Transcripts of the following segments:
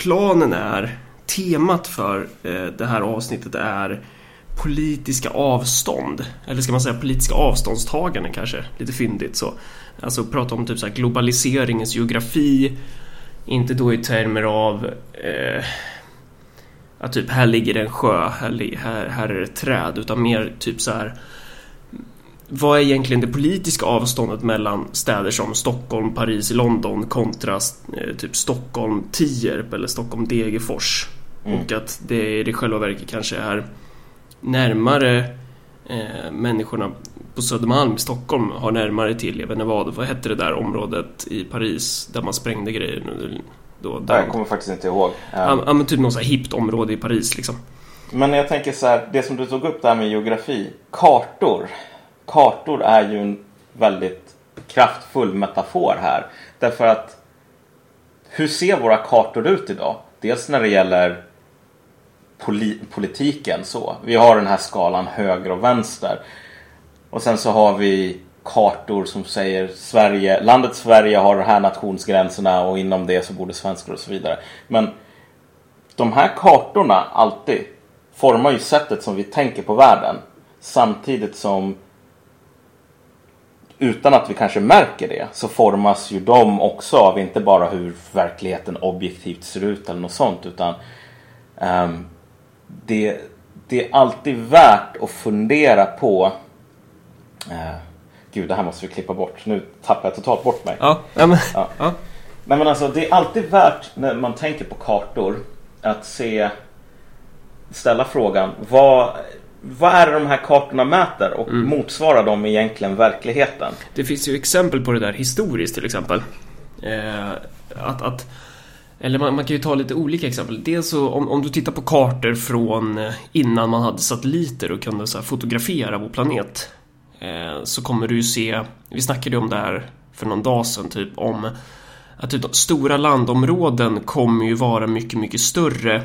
planen är, temat för eh, det här avsnittet är politiska avstånd. Eller ska man säga politiska avståndstaganden kanske? Lite fyndigt så. Alltså prata om typ så globaliseringens geografi. Inte då i termer av eh, att typ här ligger en sjö, här, här, här är ett träd. Utan mer typ så här vad är egentligen det politiska avståndet mellan städer som Stockholm, Paris, London kontra eh, typ Stockholm, Tierp eller Stockholm, Degerfors? Mm. Och att det i själva verket kanske är närmare eh, människorna på Södermalm i Stockholm har närmare till, jag vet inte vad, vad hette det där området i Paris där man sprängde grejer? Då, där... Jag kommer faktiskt inte ihåg. Ja, ja men typ något så här hippt område i Paris liksom. Men jag tänker så här, det som du tog upp där med geografi, kartor. Kartor är ju en väldigt kraftfull metafor här. Därför att hur ser våra kartor ut idag? Dels när det gäller politiken så. Vi har den här skalan höger och vänster. Och sen så har vi kartor som säger Sverige, landet Sverige har de här nationsgränserna och inom det så bor det svenskar och så vidare. Men de här kartorna alltid formar ju sättet som vi tänker på världen. Samtidigt som utan att vi kanske märker det så formas ju de också av inte bara hur verkligheten objektivt ser ut eller något sånt utan um, det, det är alltid värt att fundera på uh, Gud, det här måste vi klippa bort. Nu tappar jag totalt bort mig. Ja, men, ja. ja. Nej, men alltså, det är alltid värt när man tänker på kartor att se ställa frågan vad, vad är det de här kartorna mäter och mm. motsvarar de egentligen verkligheten? Det finns ju exempel på det där historiskt till exempel. Eh, att, att, eller man, man, kan ju ta lite olika exempel. Dels så om, om, du tittar på kartor från eh, innan man hade satelliter och kunde så fotografera vår planet. Eh, så kommer du ju se, vi snackade ju om det här för någon dag sedan typ om att typ, stora landområden kommer ju vara mycket, mycket större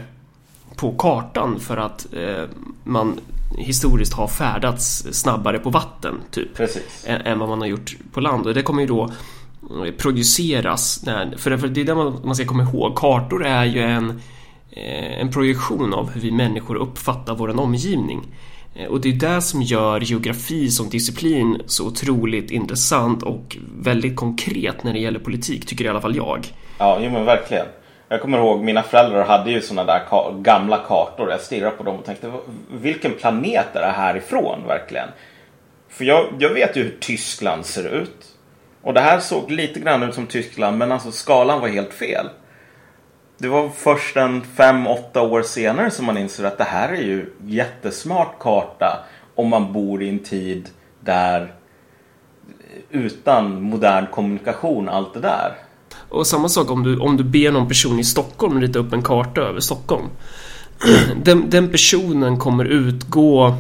på kartan för att eh, man historiskt har färdats snabbare på vatten typ än, än, vad man har gjort på land och det kommer ju då eh, produceras när, för, det är det man, man ska komma ihåg kartor är ju en eh, en projektion av hur vi människor uppfattar vår omgivning eh, och det är det som gör geografi som disciplin så otroligt intressant och väldigt konkret när det gäller politik, tycker i alla fall jag. Ja, jo men verkligen. Jag kommer ihåg mina föräldrar hade ju sådana där ka gamla kartor. Jag stirrade på dem och tänkte vilken planet är det här ifrån verkligen? För jag, jag vet ju hur Tyskland ser ut. Och det här såg lite grann ut som Tyskland men alltså skalan var helt fel. Det var först en 5-8 år senare som man insåg att det här är ju jättesmart karta om man bor i en tid där utan modern kommunikation allt det där. Och samma sak om du, om du ber någon person i Stockholm rita upp en karta över Stockholm. Den, den personen kommer utgå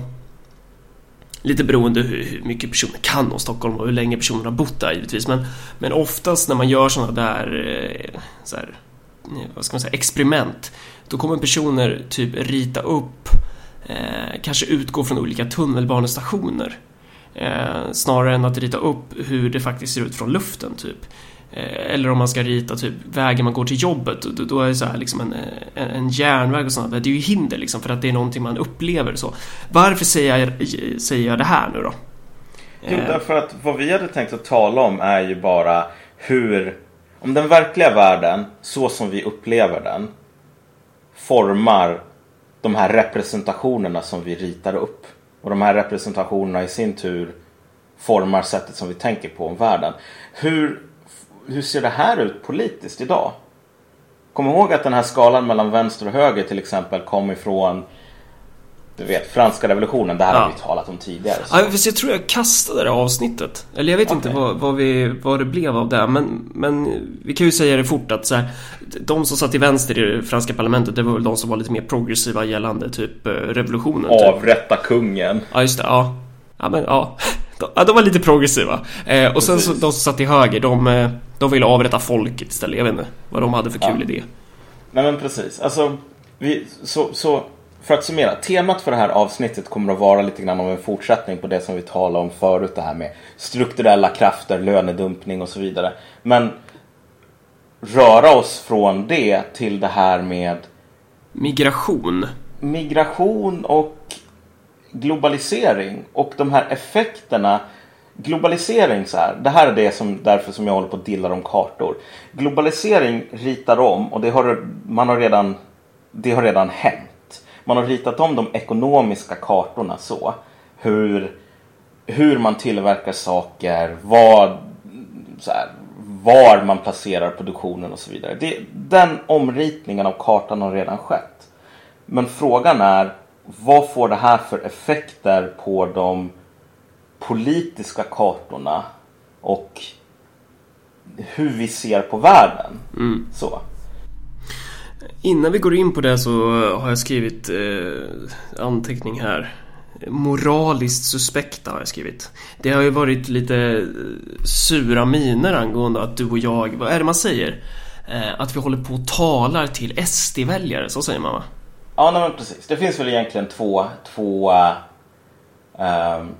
Lite beroende hur, hur mycket personen kan om Stockholm och hur länge personen har bott där givetvis. Men, men oftast när man gör sådana där, eh, så här, eh, vad ska man säga, experiment. Då kommer personer typ rita upp, eh, kanske utgå från olika tunnelbanestationer. Eh, snarare än att rita upp hur det faktiskt ser ut från luften typ. Eh, eller om man ska rita typ vägen man går till jobbet, då är det så här liksom en, en, järnväg och sånt där. Det är ju hinder liksom för att det är någonting man upplever så. Varför säger jag, säger jag det här nu då? Jo, eh. därför att vad vi hade tänkt att tala om är ju bara hur, om den verkliga världen, så som vi upplever den, formar de här representationerna som vi ritar upp. Och de här representationerna i sin tur formar sättet som vi tänker på om världen. Hur hur ser det här ut politiskt idag? Kom ihåg att den här skalan mellan vänster och höger till exempel kom ifrån du vet, franska revolutionen, det här ja. har vi talat om tidigare. Så. Ja, jag tror jag kastade det avsnittet. Eller jag vet okay. inte vad, vad, vi, vad det blev av det. Men, men vi kan ju säga det fort att så här, de som satt i vänster i det franska parlamentet, det var väl de som var lite mer progressiva gällande typ eh, revolutionen. Typ. Avrätta typ. kungen. Ja, just det. Ja. Ja, men ja. De, de var lite progressiva. Eh, och sen så, de som satt i höger, de, eh, de ville avrätta folket istället. Jag vet inte vad de hade för kul ja. idé. Nej men precis. Alltså, vi, så, så för att summera. Temat för det här avsnittet kommer att vara lite grann om en fortsättning på det som vi talade om förut. Det här med strukturella krafter, lönedumpning och så vidare. Men röra oss från det till det här med Migration. migration och globalisering och de här effekterna. Globalisering så här, det här är det som, därför som jag håller på att dilla om kartor. Globalisering ritar om och det har, man har redan, det har redan hänt. Man har ritat om de ekonomiska kartorna så. Hur, hur man tillverkar saker, vad, så här, var man placerar produktionen och så vidare. Det, den omritningen av kartan har redan skett. Men frågan är vad får det här för effekter på de politiska kartorna och hur vi ser på världen. Så. Innan vi går in på det så har jag skrivit eh, anteckning här. Moraliskt suspekta har jag skrivit. Det har ju varit lite eh, sura miner angående att du och jag, vad är det man säger? Eh, att vi håller på och talar till SD-väljare, så säger man va? Ja, nej, men precis. Det finns väl egentligen två, två ehm,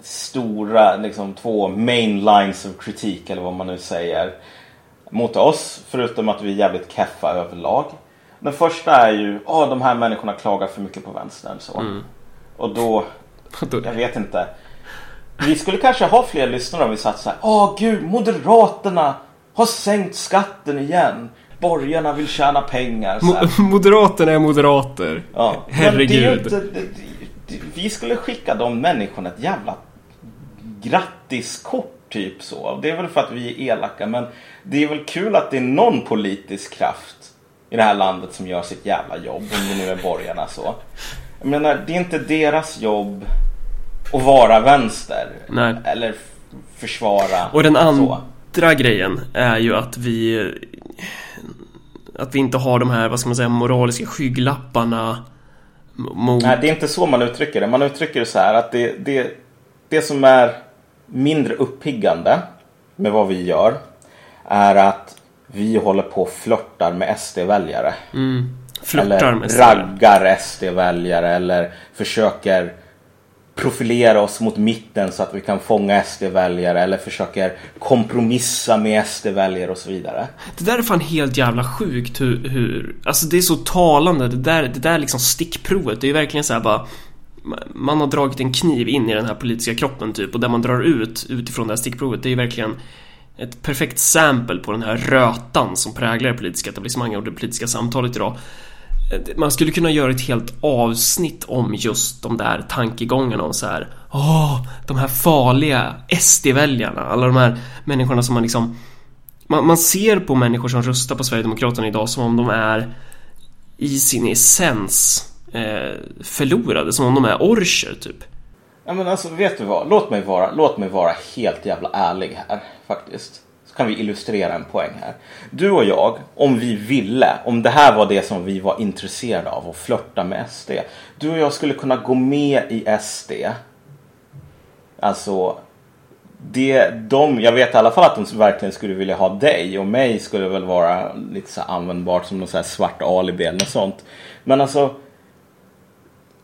stora, liksom två main lines of kritik eller vad man nu säger mot oss. Förutom att vi är jävligt keffa överlag. Den första är ju, åh de här människorna klagar för mycket på vänstern. Så. Och då, jag vet inte. Vi skulle kanske ha fler lyssnare om vi satt så här, åh gud, Moderaterna har sänkt skatten igen. Borgarna vill tjäna pengar. Så. Mo- Moderaterna är moderater. Ja. Herregud. inte, vi skulle skicka de människorna ett jävla grattiskort typ så. Det är väl för att vi är elaka men det är väl kul att det är någon politisk kraft i det här landet som gör sitt jävla jobb. Om det nu är borgarna så. Jag menar, det är inte deras jobb att vara vänster. Nej. Eller försvara Och den så. andra grejen är ju att vi att vi inte har de här, vad ska man säga, moraliska skygglapparna mot... Nej, det är inte så man uttrycker det. Man uttrycker det så här att det, det, det som är mindre uppiggande med vad vi gör är att vi håller på och flörtar med SD-väljare. Mm, flörtar Eller med SD. raggar SD-väljare eller försöker profilera oss mot mitten så att vi kan fånga SD-väljare eller försöker kompromissa med SD-väljare och så vidare. Det där är fan helt jävla sjukt hur, hur... Alltså det är så talande, det där, det där liksom stickprovet, det är ju verkligen såhär bara... Man har dragit en kniv in i den här politiska kroppen typ och där man drar ut utifrån det här stickprovet, det är ju verkligen ett perfekt sample på den här rötan som präglar det politiska etablissemanget och det politiska samtalet idag. Man skulle kunna göra ett helt avsnitt om just de där tankegångarna om så här. Åh, de här farliga SD-väljarna, alla de här människorna som man liksom man, man ser på människor som röstar på Sverigedemokraterna idag som om de är i sin essens eh, förlorade, som om de är orcher typ. Ja men alltså vet du vad? Låt mig vara, låt mig vara helt jävla ärlig här faktiskt. Kan vi illustrera en poäng här. Du och jag, om vi ville, om det här var det som vi var intresserade av och flörta med SD. Du och jag skulle kunna gå med i SD. Alltså, det, de, jag vet i alla fall att de verkligen skulle vilja ha dig och mig skulle väl vara lite så användbart som någon så här svart alibi eller något sånt. Men alltså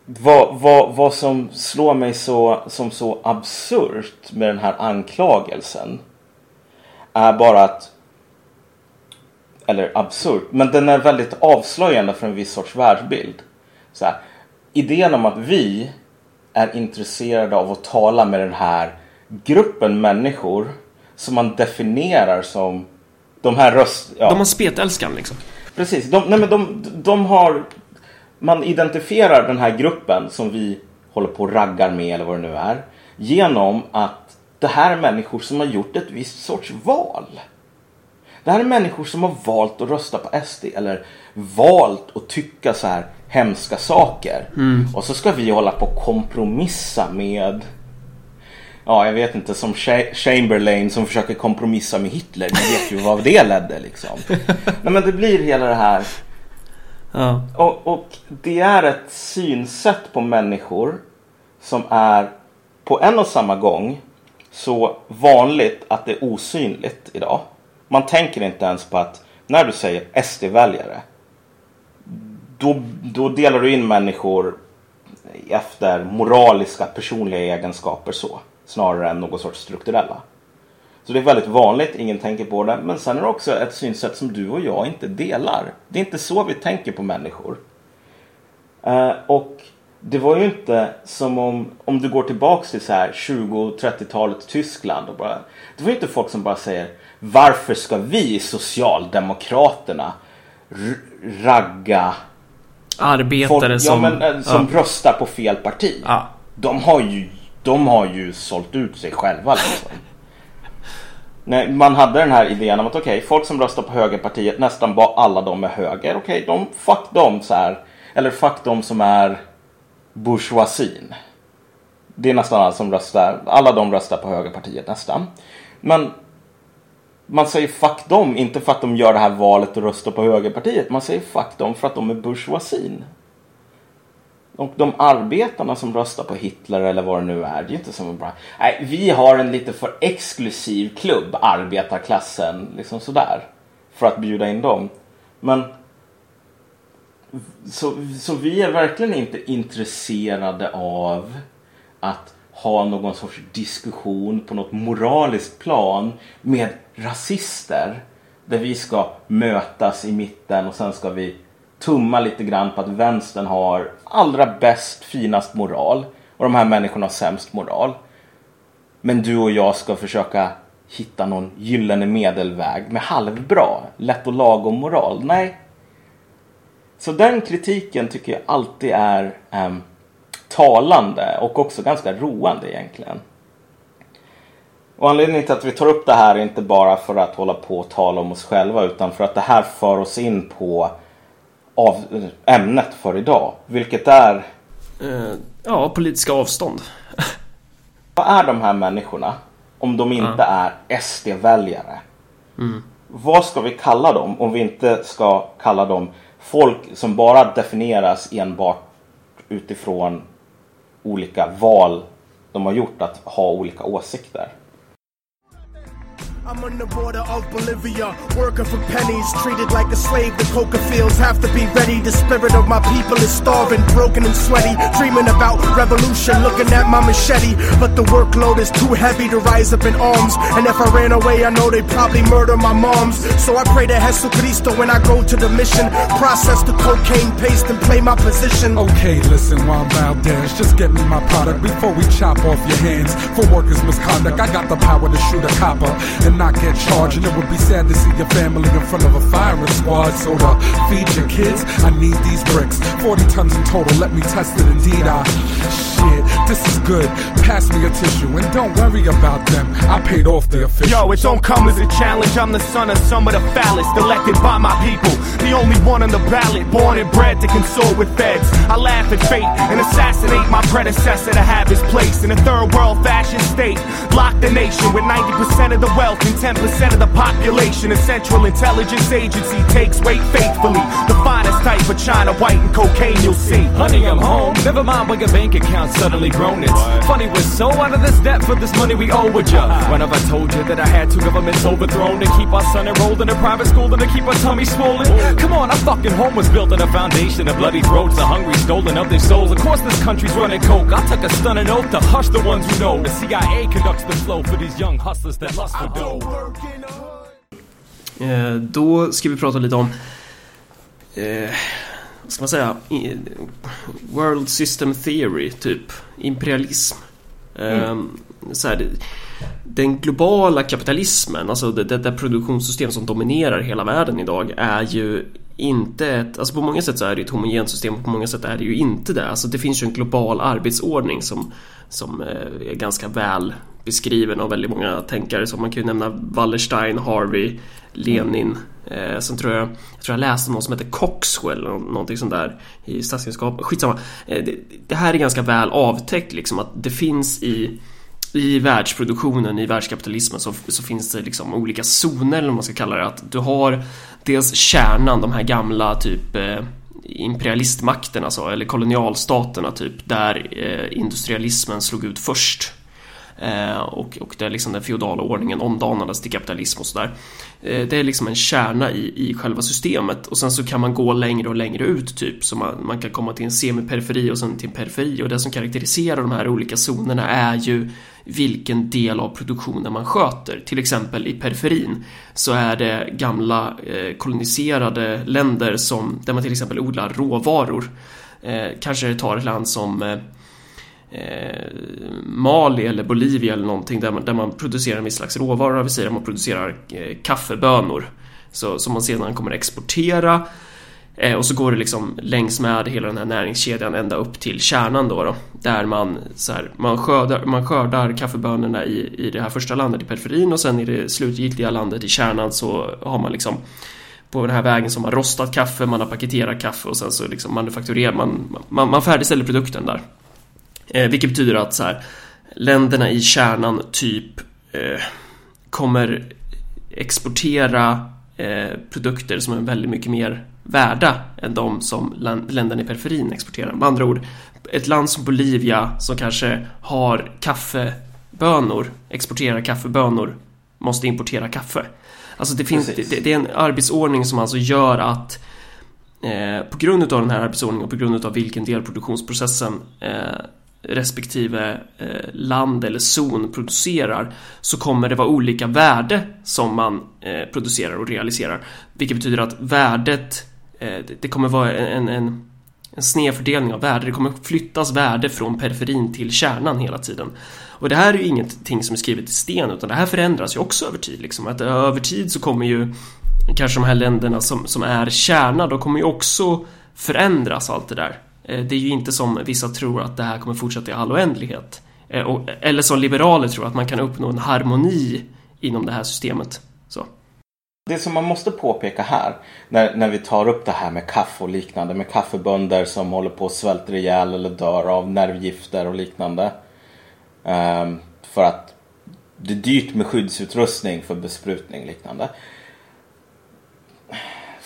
vad, vad, vad som slår mig så, som så absurt med den här anklagelsen är bara att eller absurt, men den är väldigt avslöjande för en viss sorts världsbild. Så här, idén om att vi är intresserade av att tala med den här gruppen människor som man definierar som de här röst... Ja. De har spetälskan liksom. Precis. De, nej men de, de har... Man identifierar den här gruppen som vi håller på och raggar med eller vad det nu är. Genom att det här är människor som har gjort ett visst sorts val. Det här är människor som har valt att rösta på SD eller valt att tycka så här hemska saker. Och så ska vi hålla på och kompromissa med Ja, jag vet inte, som Cha- Chamberlain som försöker kompromissa med Hitler. Ni vet ju vad det ledde liksom. Nej men det blir hela det här Ja. och, och det är ett synsätt på människor som är på en och samma gång så vanligt att det är osynligt idag. Man tänker inte ens på att när du säger SD-väljare då, då delar du in människor efter moraliska personliga egenskaper så snarare än någon sorts strukturella. Så det är väldigt vanligt, ingen tänker på det. Men sen är det också ett synsätt som du och jag inte delar. Det är inte så vi tänker på människor. Eh, och det var ju inte som om, om du går tillbaks till så här 20-30-talet Tyskland. Och bara, det var ju inte folk som bara säger varför ska vi Socialdemokraterna ragga Arbetare folk, som... Ja, men, eh, som ja. röstar på fel parti. Ja. De, har ju, de har ju sålt ut sig själva liksom. Nej, man hade den här idén om att okej, okay, folk som röstar på högerpartiet, nästan bara alla de är höger. Okej, okay, de, fuck dem så här. Eller fuck dem som är Bourgeoisin. Det är nästan alla som röstar, alla de röstar på högerpartiet nästan. Men man säger fuck dem, inte för att de gör det här valet och röstar på högerpartiet. Man säger fuck dem för att de är bourgeoisin. Och de arbetarna som röstar på Hitler eller vad det nu är, det är inte som bara, nej, vi har en lite för exklusiv klubb, arbetarklassen, liksom sådär. För att bjuda in dem. Men så, så vi är verkligen inte intresserade av att ha någon sorts diskussion på något moraliskt plan med rasister. Där vi ska mötas i mitten och sen ska vi tumma lite grann på att vänstern har allra bäst, finast moral. Och de här människorna har sämst moral. Men du och jag ska försöka hitta någon gyllene medelväg med halvbra, lätt och lagom moral. Nej. Så den kritiken tycker jag alltid är um, talande och också ganska roande egentligen. Och anledningen till att vi tar upp det här är inte bara för att hålla på och tala om oss själva utan för att det här för oss in på av, ämnet för idag. Vilket är... Uh, ja, politiska avstånd. Vad är de här människorna om de inte uh. är SD-väljare? Mm. Vad ska vi kalla dem om vi inte ska kalla dem folk som bara definieras enbart utifrån olika val de har gjort att ha olika åsikter. I'm on the border of Bolivia, working for pennies, treated like a slave. The coca fields have to be ready. The spirit of my people is starving, broken and sweaty, dreaming about revolution, looking at my machete. But the workload is too heavy to rise up in arms. And if I ran away, I know they'd probably murder my moms. So I pray to Jesucristo when I go to the mission, process the cocaine paste and play my position. Okay, listen, while Valdez, just get me my product before we chop off your hands for workers' misconduct. I got the power to shoot a copper and not get charged. And it would be sad to see your family in front of a firing squad. So to feed your kids, I need these bricks. 40 tons in total, let me test it indeed. I shit, this is good. Pass me a tissue and don't worry about them. I paid off the official. Yo, it don't come as a challenge. I'm the son of some of the foulest, elected by my people. The only one on the ballot, born and bred to consort with feds. I laugh at fate and assassinate my predecessor to have his place in a third world fashion state. Lock the nation with 90% of the wealth and 10% of the population. A Central Intelligence Agency takes weight faithfully. The finest type of China, white and cocaine you'll see. Honey, I'm home. Never mind when your bank account suddenly grown. It's funny, we're so out of this debt for this money we owe with ya. When have I told you that I had two governments overthrown to keep our son enrolled in a private school and to keep our tummy swollen? Come on, our fucking home was built on a foundation of bloody throats, the hungry stolen of their souls. Of course, this country's running coke. I took a stunning oath to hush the ones who know. The CIA conducts the flow for these young hustlers that lust for dough. Eh, då ska vi prata lite om eh, ska man säga? World System Theory, typ. Imperialism. Mm. Eh, så här, den globala kapitalismen, alltså det, det produktionssystem som dominerar hela världen idag är ju inte ett, alltså på många sätt så är det ett homogent system och på många sätt är det ju inte det. Alltså det finns ju en global arbetsordning som, som eh, är ganska väl beskriven av väldigt många tänkare. Så man kan ju nämna Wallerstein, Harvey, Lenin. Eh, sen tror jag, jag tror jag läste någon som heter Coxwell eller någonting sånt där i statsvetenskap. Skitsamma. Eh, det, det här är ganska väl avtäckt liksom att det finns i i världsproduktionen, i världskapitalismen så, så, finns det liksom olika zoner eller vad man ska kalla det. Att du har dels kärnan, de här gamla typ eh, imperialistmakterna så, eller kolonialstaterna typ, där eh, industrialismen slog ut först. Eh, och, och där liksom den feodala ordningen omdanades alltså till kapitalism och sådär. Eh, det är liksom en kärna i, i själva systemet och sen så kan man gå längre och längre ut typ så man, man kan komma till en semiperiferi och sen till en periferi och det som karaktäriserar de här olika zonerna är ju vilken del av produktionen man sköter. Till exempel i periferin så är det gamla eh, koloniserade länder som, där man till exempel odlar råvaror. Eh, kanske tar ett land som eh, eh, Mali eller Bolivia eller någonting där man, där man producerar en viss slags råvara, Vi säger att man producerar eh, kaffebönor. Så, som man sedan kommer exportera eh, och så går det liksom längs med hela den här näringskedjan ända upp till kärnan då, då där man, så här, man, skördar, man skördar kaffebönorna i, i det här första landet i periferin och sen i det slutgiltiga landet i kärnan så har man liksom på den här vägen som har rostat kaffe, man har paketerat kaffe och sen så liksom manufakturerar man, man, man färdigställer produkten där. Eh, vilket betyder att så här, länderna i kärnan typ eh, kommer exportera eh, produkter som är väldigt mycket mer värda än de som länderna i periferin exporterar. Med andra ord, ett land som Bolivia som kanske har kaffebönor, exporterar kaffebönor, måste importera kaffe. Alltså det finns, det, det, är en arbetsordning som alltså gör att eh, på grund av den här arbetsordningen och på grund av vilken del produktionsprocessen eh, respektive eh, land eller zon producerar så kommer det vara olika värde som man eh, producerar och realiserar. Vilket betyder att värdet, eh, det kommer vara en, en, en snedfördelning av värde. Det kommer flyttas värde från periferin till kärnan hela tiden. Och det här är ju ingenting som är skrivet i sten utan det här förändras ju också över tid. Liksom. Att över tid så kommer ju kanske de här länderna som, som är kärna, de kommer ju också förändras allt det där. Eh, det är ju inte som vissa tror att det här kommer fortsätta i all oändlighet. Eh, eller som liberaler tror att man kan uppnå en harmoni inom det här systemet. Så. Det som man måste påpeka här när, när vi tar upp det här med kaffe och liknande med kaffebönder som håller på att svälta ihjäl eller dör av nervgifter och liknande. Um, för att det är dyrt med skyddsutrustning för besprutning och liknande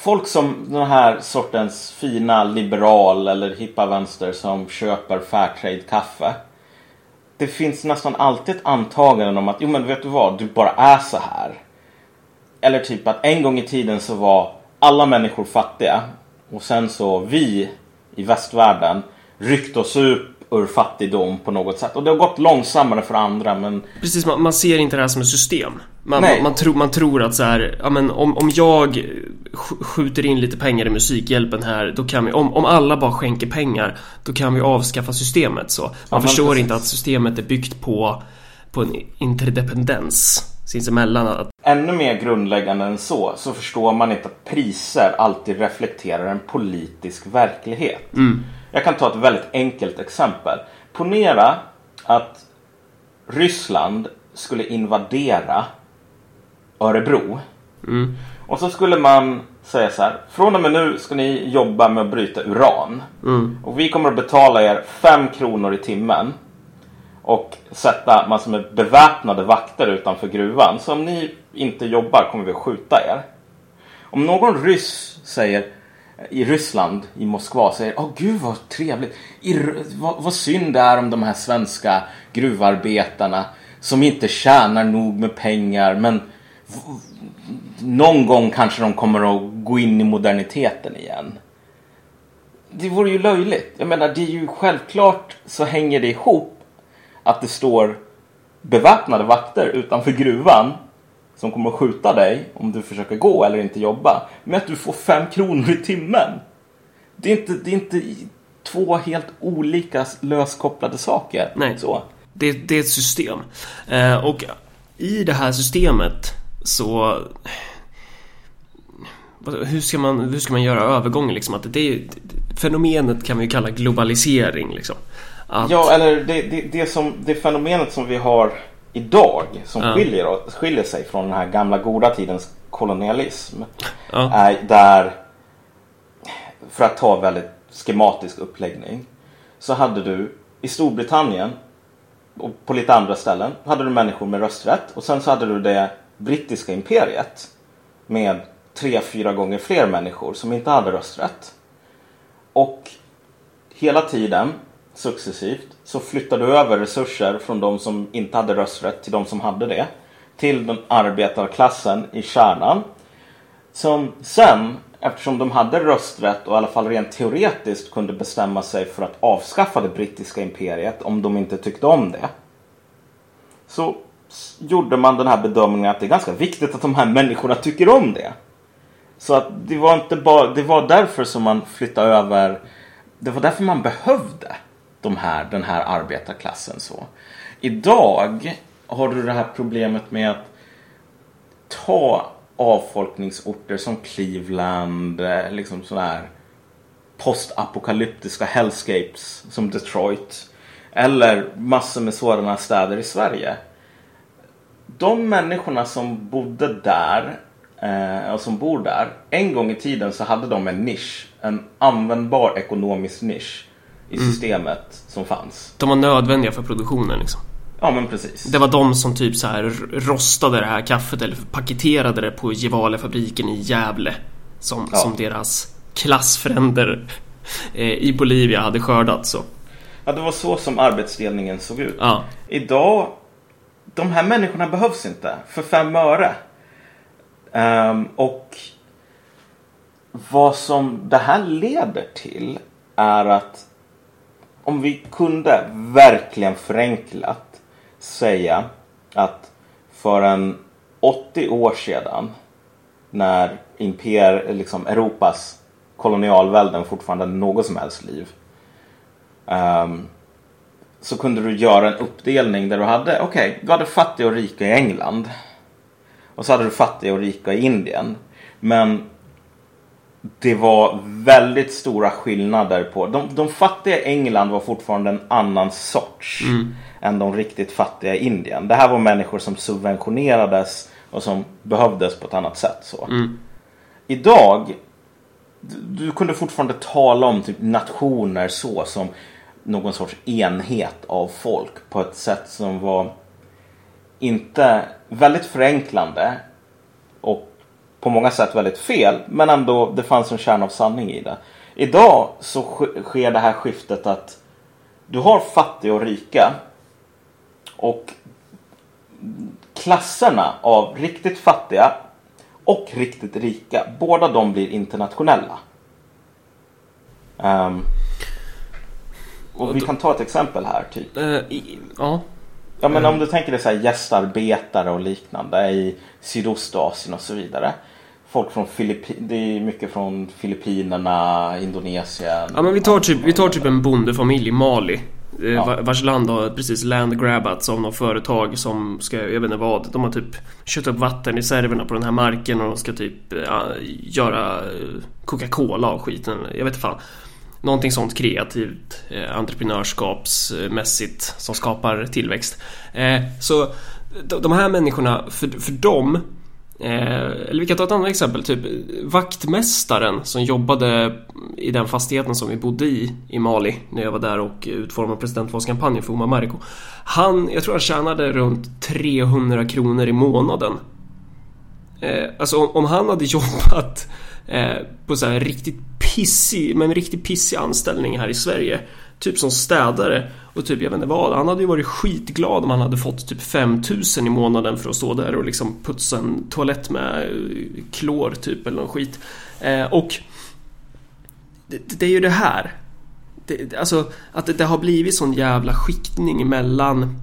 folk som den här sortens fina liberal eller hippa vänster som köper Fairtrade-kaffe. Det finns nästan alltid ett antagande om att jo men vet du vad, du bara är så här. Eller typ att en gång i tiden så var alla människor fattiga och sen så vi i västvärlden ryckte oss upp ur fattigdom på något sätt. Och det har gått långsammare för andra men... Precis, man, man ser inte det här som ett system. Man, man, man, tro, man tror att så här, ja, men om, om jag skjuter in lite pengar i Musikhjälpen här, då kan vi, om, om alla bara skänker pengar, då kan vi avskaffa systemet. Så man ja, förstår precis. inte att systemet är byggt på, på en interdependens sinsemellan. Att... Ännu mer grundläggande än så, så förstår man inte att priser alltid reflekterar en politisk verklighet. Mm. Jag kan ta ett väldigt enkelt exempel. Ponera att Ryssland skulle invadera Örebro. Mm. Och så skulle man säga så här. Från och med nu ska ni jobba med att bryta uran. Mm. Och vi kommer att betala er 5 kronor i timmen. Och sätta massor med beväpnade vakter utanför gruvan. Så om ni inte jobbar kommer vi att skjuta er. Om någon ryss säger i Ryssland, i Moskva, säger Åh oh, gud vad trevligt. I, vad, vad synd det är om de här svenska gruvarbetarna som inte tjänar nog med pengar men någon gång kanske de kommer att gå in i moderniteten igen. Det vore ju löjligt. Jag menar, det är ju självklart så hänger det ihop att det står beväpnade vakter utanför gruvan som kommer att skjuta dig om du försöker gå eller inte jobba. Med att du får fem kronor i timmen. Det är inte, det är inte två helt olika löskopplade saker. Nej, så. Det, det är ett system. Eh, och i det här systemet så... Hur ska man, hur ska man göra övergången liksom? Att det, fenomenet kan vi kalla globalisering liksom. Att... Ja, eller det, det, det, som, det fenomenet som vi har idag som ja. skiljer, skiljer sig från den här gamla goda tidens kolonialism. Ja. Är där, för att ta väldigt schematisk uppläggning, så hade du i Storbritannien och på lite andra ställen hade du människor med rösträtt och sen så hade du det brittiska imperiet med tre, fyra gånger fler människor som inte hade rösträtt. Och hela tiden successivt så flyttade du över resurser från de som inte hade rösträtt till de som hade det. Till den arbetarklassen i kärnan. Som sen, eftersom de hade rösträtt och i alla fall rent teoretiskt kunde bestämma sig för att avskaffa det brittiska imperiet om de inte tyckte om det. Så gjorde man den här bedömningen att det är ganska viktigt att de här människorna tycker om det. Så att det var inte bara, det var därför som man flyttade över, det var därför man behövde de här, den här arbetarklassen så. Idag har du det här problemet med att ta avfolkningsorter som Cleveland, eh, liksom sådana här postapokalyptiska hellscapes som Detroit. Eller massor med sådana städer i Sverige. De människorna som bodde där eh, och som bor där. En gång i tiden så hade de en nisch. En användbar ekonomisk nisch i mm. systemet mm. som fanns. De var nödvändiga för produktionen liksom. Ja men precis. Det var de som typ så här rostade det här kaffet eller paketerade det på Gevalefabriken i Gävle. Som, ja. som deras klassfränder eh, i Bolivia hade skördat så. Ja det var så som arbetsdelningen såg ut. Ja. Idag, de här människorna behövs inte för fem öre. Um, och vad som det här leder till är att om vi kunde verkligen förenklat säga att för en 80 år sedan när imper, liksom Europas kolonialvälden fortfarande hade något som helst liv. Um, så kunde du göra en uppdelning där du hade, okej, okay, du hade fattiga och rika i England. Och så hade du fattiga och rika i Indien. Men det var väldigt stora skillnader på... De, de fattiga England var fortfarande en annan sorts mm. än de riktigt fattiga i Indien. Det här var människor som subventionerades och som behövdes på ett annat sätt. Så. Mm. Idag, du, du kunde fortfarande tala om typ nationer så som någon sorts enhet av folk på ett sätt som var inte väldigt förenklande och på många sätt väldigt fel. Men ändå, det fanns en kärna av sanning i det. Idag så sker det här skiftet att du har fattiga och rika. Och klasserna av riktigt fattiga och riktigt rika, båda de blir internationella. Um, och vi kan ta ett exempel här. Typ. Uh, i, ja. Ja men om du tänker dig så här gästarbetare och liknande i Sydostasien och så vidare. Folk från Filippinerna, det är mycket från Filippinerna, Indonesien. Ja men vi tar typ, vi tar typ en bondefamilj i Mali. Eh, ja. Vars land har precis landgrabbats av något företag som ska, jag vet inte vad, de har typ kört upp vattenreserverna på den här marken och de ska typ ja, göra eh, Coca-Cola och skiten, jag vet inte fan någonting sånt kreativt, eh, entreprenörskapsmässigt som skapar tillväxt. Eh, så de här människorna, för, för dem Eh, eller vi kan ta ett annat exempel, typ vaktmästaren som jobbade i den fastigheten som vi bodde i i Mali när jag var där och utformade presidentvalskampanjen för Omar Mariko. Han, jag tror han tjänade runt 300 kronor i månaden. Eh, alltså om, om han hade jobbat eh, på så här riktigt pissig, men riktigt pissig anställning här i Sverige. Typ som städare och typ jag vet inte vad. Han hade ju varit skitglad om han hade fått typ 5000 i månaden för att stå där och liksom putsa en toalett med eh, klor typ eller någon skit. Eh, och det, det, är ju det här. Det, alltså att det, det har blivit sån jävla skiktning mellan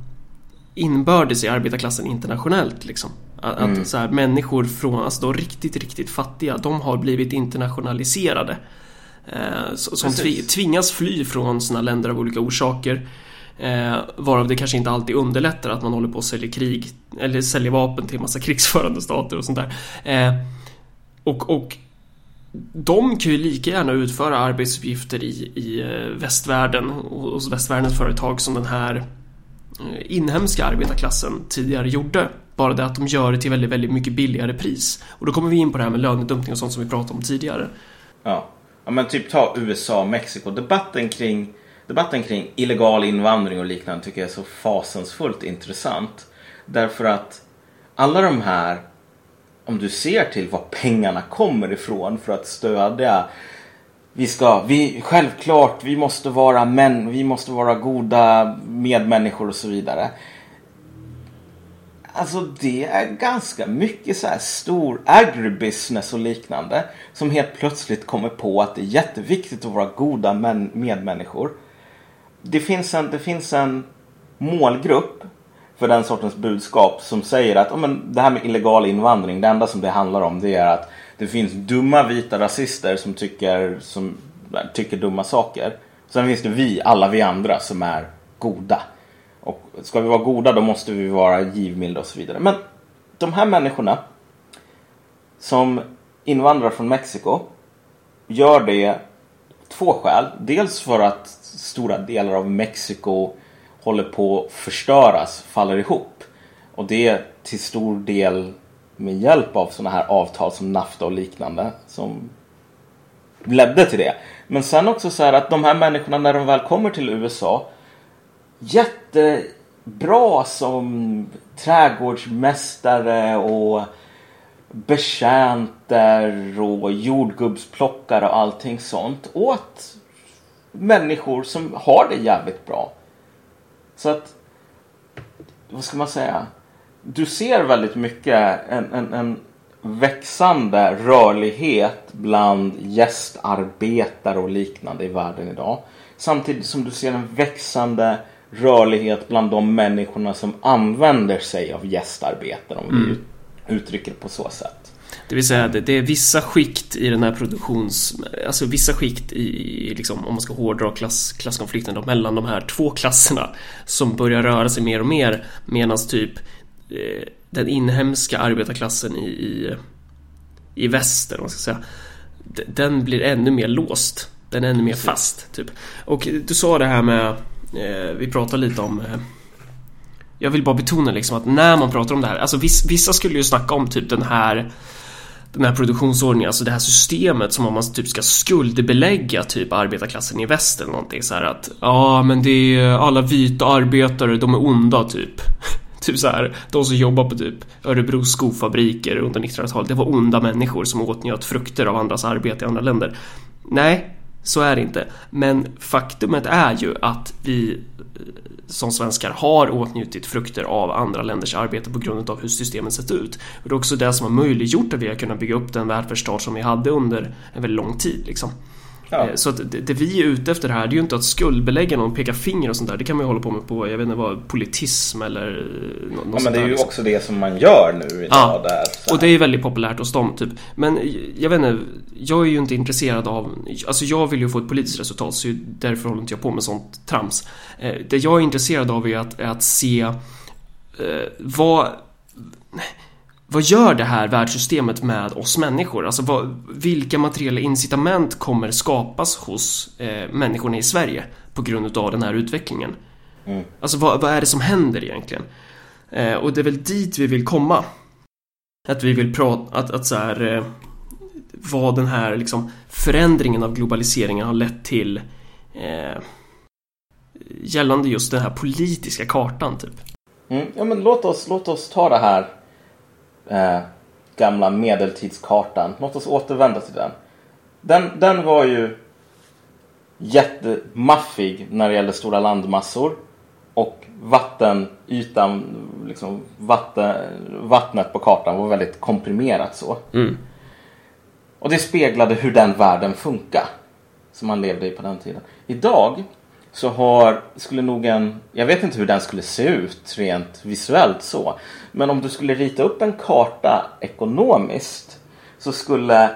inbördes i arbetarklassen internationellt liksom. Att, mm. så här, människor från, alltså de riktigt, riktigt fattiga, de har blivit internationaliserade. Eh, som tvingas fly från sina länder av olika orsaker. Eh, varav det kanske inte alltid underlättar att man håller på och säljer krig eller säljer vapen till massa krigsförande stater och sånt där. Eh, och, och de kan ju lika gärna utföra arbetsuppgifter i, i eh, västvärlden hos västvärldens företag som den här eh, inhemska arbetarklassen tidigare gjorde. Bara det att de gör det till väldigt, väldigt mycket billigare pris. Och då kommer vi in på det här med lönedumpning och sånt som vi pratade om tidigare. Ja, ja men typ ta USA och Mexiko. Debatten kring, debatten kring illegal invandring och liknande tycker jag är så fasansfullt intressant. Därför att alla de här, om du ser till var pengarna kommer ifrån för att stödja vi ska, vi, självklart, vi måste vara män, vi måste vara goda medmänniskor och så vidare. Alltså det är ganska mycket så här stor agribusiness och liknande. Som helt plötsligt kommer på att det är jätteviktigt att vara goda medmänniskor. Det finns en, det finns en målgrupp för den sortens budskap som säger att oh, men, det här med illegal invandring, det enda som det handlar om det är att det finns dumma vita rasister som tycker, som tycker dumma saker. Sen finns det vi, alla vi andra som är goda. Och ska vi vara goda då måste vi vara givmilda och så vidare. Men de här människorna som invandrar från Mexiko gör det två skäl. Dels för att stora delar av Mexiko håller på att förstöras, faller ihop. Och det är till stor del med hjälp av sådana här avtal som NAFTA och liknande som ledde till det. Men sen också så här att de här människorna när de väl kommer till USA jättebra som trädgårdsmästare och betjänter och jordgubbsplockare och allting sånt åt människor som har det jävligt bra. Så att, vad ska man säga? Du ser väldigt mycket en, en, en växande rörlighet bland gästarbetare och liknande i världen idag. Samtidigt som du ser en växande rörlighet bland de människorna som använder sig av gästarbetare om mm. vi uttrycker det på så sätt. Det vill säga det, det är vissa skikt i den här produktions... Alltså vissa skikt i, liksom, om man ska hårdra klass, klasskonflikten då, mellan de här två klasserna som börjar röra sig mer och mer medan typ eh, den inhemska arbetarklassen i, i, i väster, man ska säga, den blir ännu mer låst. Den är ännu mer fast, typ. Och du sa det här med Eh, vi pratar lite om eh, jag vill bara betona liksom att när man pratar om det här, alltså vissa skulle ju snacka om typ den här den här produktionsordningen, alltså det här systemet som om man typ ska skuldbelägga typ arbetarklassen i väst eller någonting så här att ja men det är alla vita arbetare, de är onda typ. typ så här, de som jobbar på typ Örebro skofabriker under 1900-talet, det var onda människor som åtnjöt frukter av andras arbete i andra länder. Nej, så är det inte. Men faktumet är ju att vi eh, som svenskar har åtnjutit frukter av andra länders arbete på grund av hur systemet sett ut. Och det är också det som har möjliggjort att vi har kunnat bygga upp den välfärdsstat som vi hade under en väldigt lång tid. Liksom. Ja. Eh, så att det, det, vi är ute efter här, det är ju inte att skuldbelägga någon, peka finger och sånt där. Det kan man ju hålla på med på, jag vet inte vad, politism eller eh, något Ja men det är ju liksom. också det som man gör nu idag ja. där. Och det är ju väldigt populärt hos dem typ. Men jag vet inte, jag är ju inte intresserad av, alltså jag vill ju få ett politiskt resultat så därför håller inte jag på med sånt trams. Eh, det jag är intresserad av är att, är att se eh, vad vad gör det här världssystemet med oss människor? Alltså vad, vilka materiella incitament kommer skapas hos eh, människorna i Sverige på grund av den här utvecklingen? Mm. Alltså vad, vad, är det som händer egentligen? Eh, och det är väl dit vi vill komma. Att vi vill prata, att, att så här, eh, vad den här liksom förändringen av globaliseringen har lett till eh, gällande just den här politiska kartan typ. Mm, ja men låt oss, låt oss ta det här eh, gamla medeltidskartan. Låt oss återvända till den. Den, den var ju jättemaffig när det gäller stora landmassor. Och vattenytan, liksom vatten, vattnet på kartan var väldigt komprimerat så. Mm. Och det speglade hur den världen funkar. Som man levde i på den tiden. Idag så har, skulle nog en, jag vet inte hur den skulle se ut rent visuellt så. Men om du skulle rita upp en karta ekonomiskt så skulle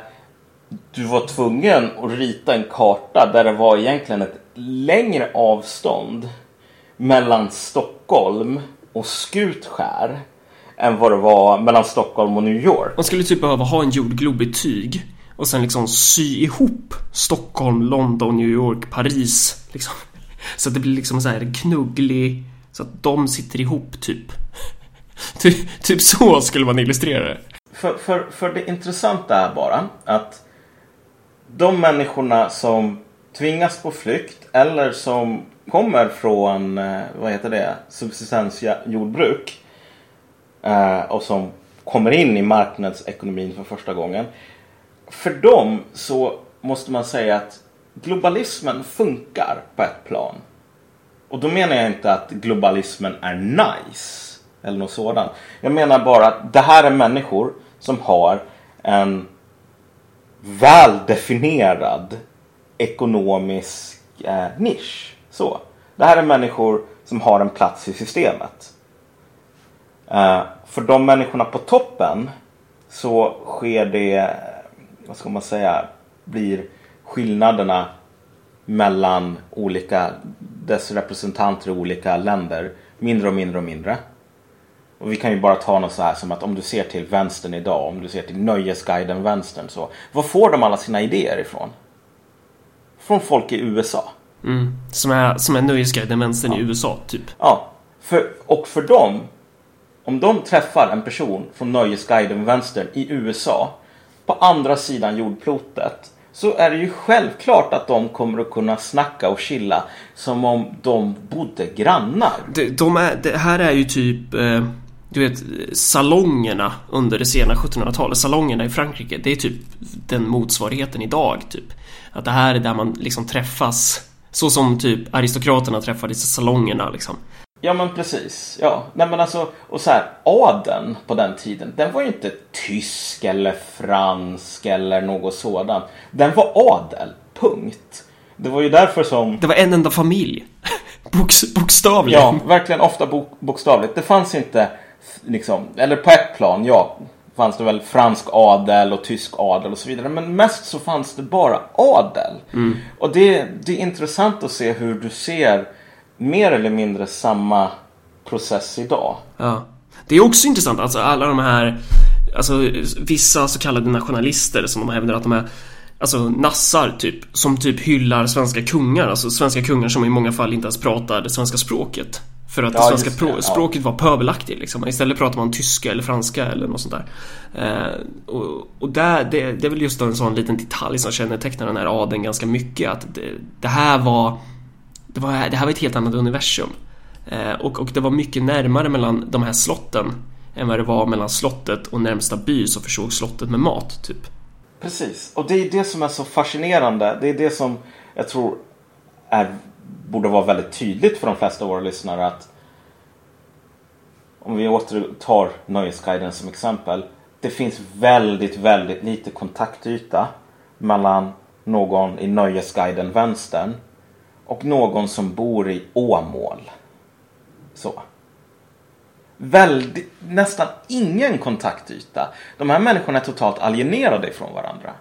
du vara tvungen att rita en karta där det var egentligen ett längre avstånd mellan Stockholm och Skutskär än vad det var mellan Stockholm och New York. Man skulle typ behöva ha en jordglob i tyg och sen liksom sy ihop Stockholm, London, New York, Paris. Liksom. Så att det blir liksom så här knugglig, så att de sitter ihop typ. Ty, typ så skulle man illustrera det. För, för, för det intressanta är bara att de människorna som tvingas på flykt eller som kommer från, eh, vad heter det, subsistensjordbruk eh, och som kommer in i marknadsekonomin för första gången. För dem så måste man säga att globalismen funkar på ett plan. Och då menar jag inte att globalismen är nice. Eller något sådant. Jag menar bara att det här är människor som har en väldefinierad ekonomisk eh, nisch. Så. Det här är människor som har en plats i systemet. Eh, för de människorna på toppen så sker det, vad ska man säga, blir skillnaderna mellan olika, dess representanter i olika länder mindre och mindre och mindre. Och vi kan ju bara ta något så här som att om du ser till vänstern idag, om du ser till Nöjesguiden vänstern så. Var får de alla sina idéer ifrån? Från folk i USA. Mm. Som är, som är Nöjesguiden vänstern ja. i USA, typ. Ja. För, och för dem, om de träffar en person från Nöjesguiden vänstern i USA på andra sidan jordklotet så är det ju självklart att de kommer att kunna snacka och chilla som om de bodde grannar. De, de är, det här är ju typ eh, du vet salongerna under det sena 1700-talet, salongerna i Frankrike, det är typ den motsvarigheten idag typ. Att det här är där man liksom träffas, så som typ aristokraterna träffades i salongerna liksom. Ja men precis. Ja, nej men alltså och så här adeln på den tiden. Den var ju inte tysk eller fransk eller något sådant. Den var adel. Punkt. Det var ju därför som... Det var en enda familj. Boks, bokstavligen. Ja, verkligen ofta bok, bokstavligt. Det fanns inte liksom, eller på ett plan, ja, fanns det väl fransk adel och tysk adel och så vidare. Men mest så fanns det bara adel. Mm. Och det, det är intressant att se hur du ser mer eller mindre samma process idag. Ja. Det är också intressant, alltså alla de här Alltså vissa så kallade nationalister som de hävdar att de är Alltså nassar typ Som typ hyllar svenska kungar Alltså svenska kungar som i många fall inte ens pratar det svenska språket För att ja, det svenska det, språket ja. var pöbelaktigt liksom Istället pratar man tyska eller franska eller något sånt där eh, Och, och där, det, det är väl just en sån liten detalj som kännetecknar den här adeln ganska mycket Att det, det här var det, var, det här var ett helt annat universum. Eh, och, och det var mycket närmare mellan de här slotten än vad det var mellan slottet och närmsta by som försåg slottet med mat, typ. Precis, och det är det som är så fascinerande. Det är det som jag tror är, borde vara väldigt tydligt för de flesta av våra lyssnare att om vi återtar Nöjesguiden som exempel. Det finns väldigt, väldigt lite kontaktyta mellan någon i Nöjesguiden vänstern och någon som bor i Åmål. Så. Väldigt, nästan ingen kontaktyta. De här människorna är totalt alienerade ifrån varandra.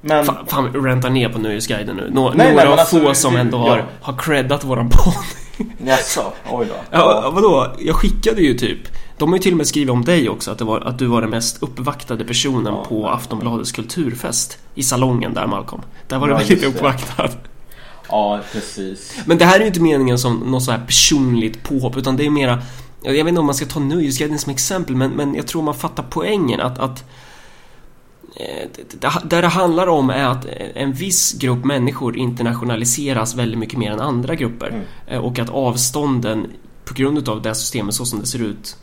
Men... Fan, fan ränta ner på Nöjesguiden nu. Nå nej, några nej, alltså, få som ändå har, ja. har creddat våran podd. Jaså, oj då. Ja, vadå? Jag skickade ju typ de har ju till och med skrivit om dig också, att, var, att du var den mest uppvaktade personen ja. på Aftonbladets kulturfest i salongen där Malcolm. Där var ja, du väldigt uppvaktad. Ja, precis. Men det här är ju inte meningen som något så här personligt påhopp, utan det är mera jag vet inte om man ska ta Nöjesguiden som exempel, men, men jag tror man fattar poängen att, att där det handlar om är att en viss grupp människor internationaliseras väldigt mycket mer än andra grupper. Mm. Eh, och att avstånden på grund av det systemet så som det ser ut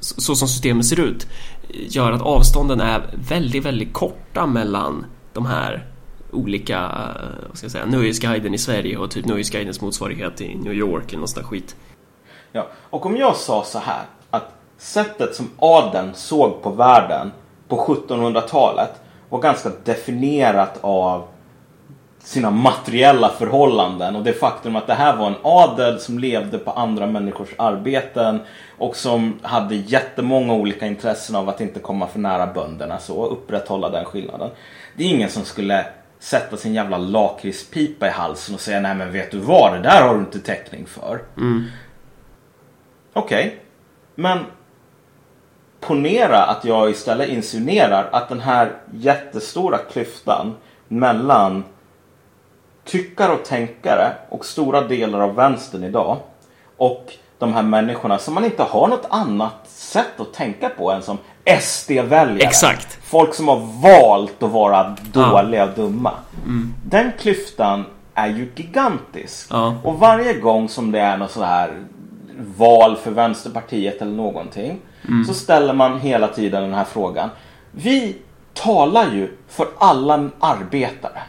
så som systemet ser ut gör att avstånden är väldigt, väldigt korta mellan de här olika, eh, vad ska jag säga, Nöjesguiden i Sverige och typ Nöjesguidens motsvarighet i New York eller något sånt skit. Ja, och om jag sa så här att sättet som adeln såg på världen på 1700-talet var ganska definierat av sina materiella förhållanden och det faktum att det här var en adel som levde på andra människors arbeten och som hade jättemånga olika intressen av att inte komma för nära bönderna så upprätthålla den skillnaden. Det är ingen som skulle sätta sin jävla lakritspipa i halsen och säga nej men vet du vad det där har du inte täckning för. Mm. Okej, okay. men ponera att jag istället insinuerar att den här jättestora klyftan mellan tyckare och tänkare och stora delar av vänstern idag och de här människorna som man inte har något annat sätt att tänka på än som SD-väljare. Exakt. Folk som har valt att vara dåliga ja. och dumma. Mm. Den klyftan är ju gigantisk. Ja. Och varje gång som det är något så här val för Vänsterpartiet eller någonting mm. så ställer man hela tiden den här frågan. Vi talar ju för alla arbetare.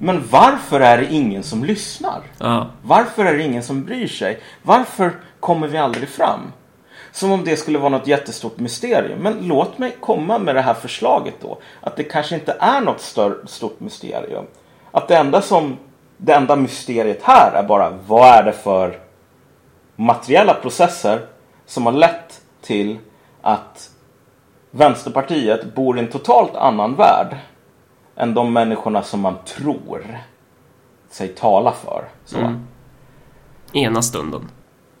Men varför är det ingen som lyssnar? Ja. Varför är det ingen som bryr sig? Varför kommer vi aldrig fram? Som om det skulle vara något jättestort mysterium. Men låt mig komma med det här förslaget då. Att det kanske inte är något stör, stort mysterium. Att det enda som det enda mysteriet här är bara vad är det för materiella processer som har lett till att Vänsterpartiet bor i en totalt annan värld än de människorna som man tror sig tala för. Så. Mm. Ena stunden.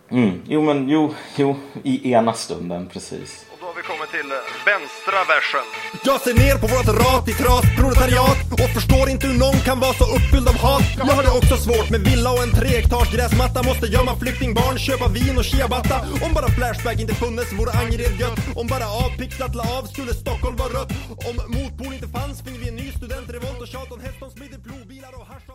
Mm. Jo, men jo, jo, i ena stunden precis. Och vi till eh, vänstra versen. Jag ser ner på vårt ratikras proletariat och förstår inte hur någon kan vara så uppfylld av hat. Jag har det också svårt med villa och en treektars gräsmatta. Måste gömma flyktingbarn, köpa vin och ciabatta. Om bara Flashback inte funnes vore Angered gött. Om bara avpixlat la av skulle Stockholm vara rött. Om motpol inte fanns finge vi en ny studentrevolt och tjat om häst, om plogbilar och hasch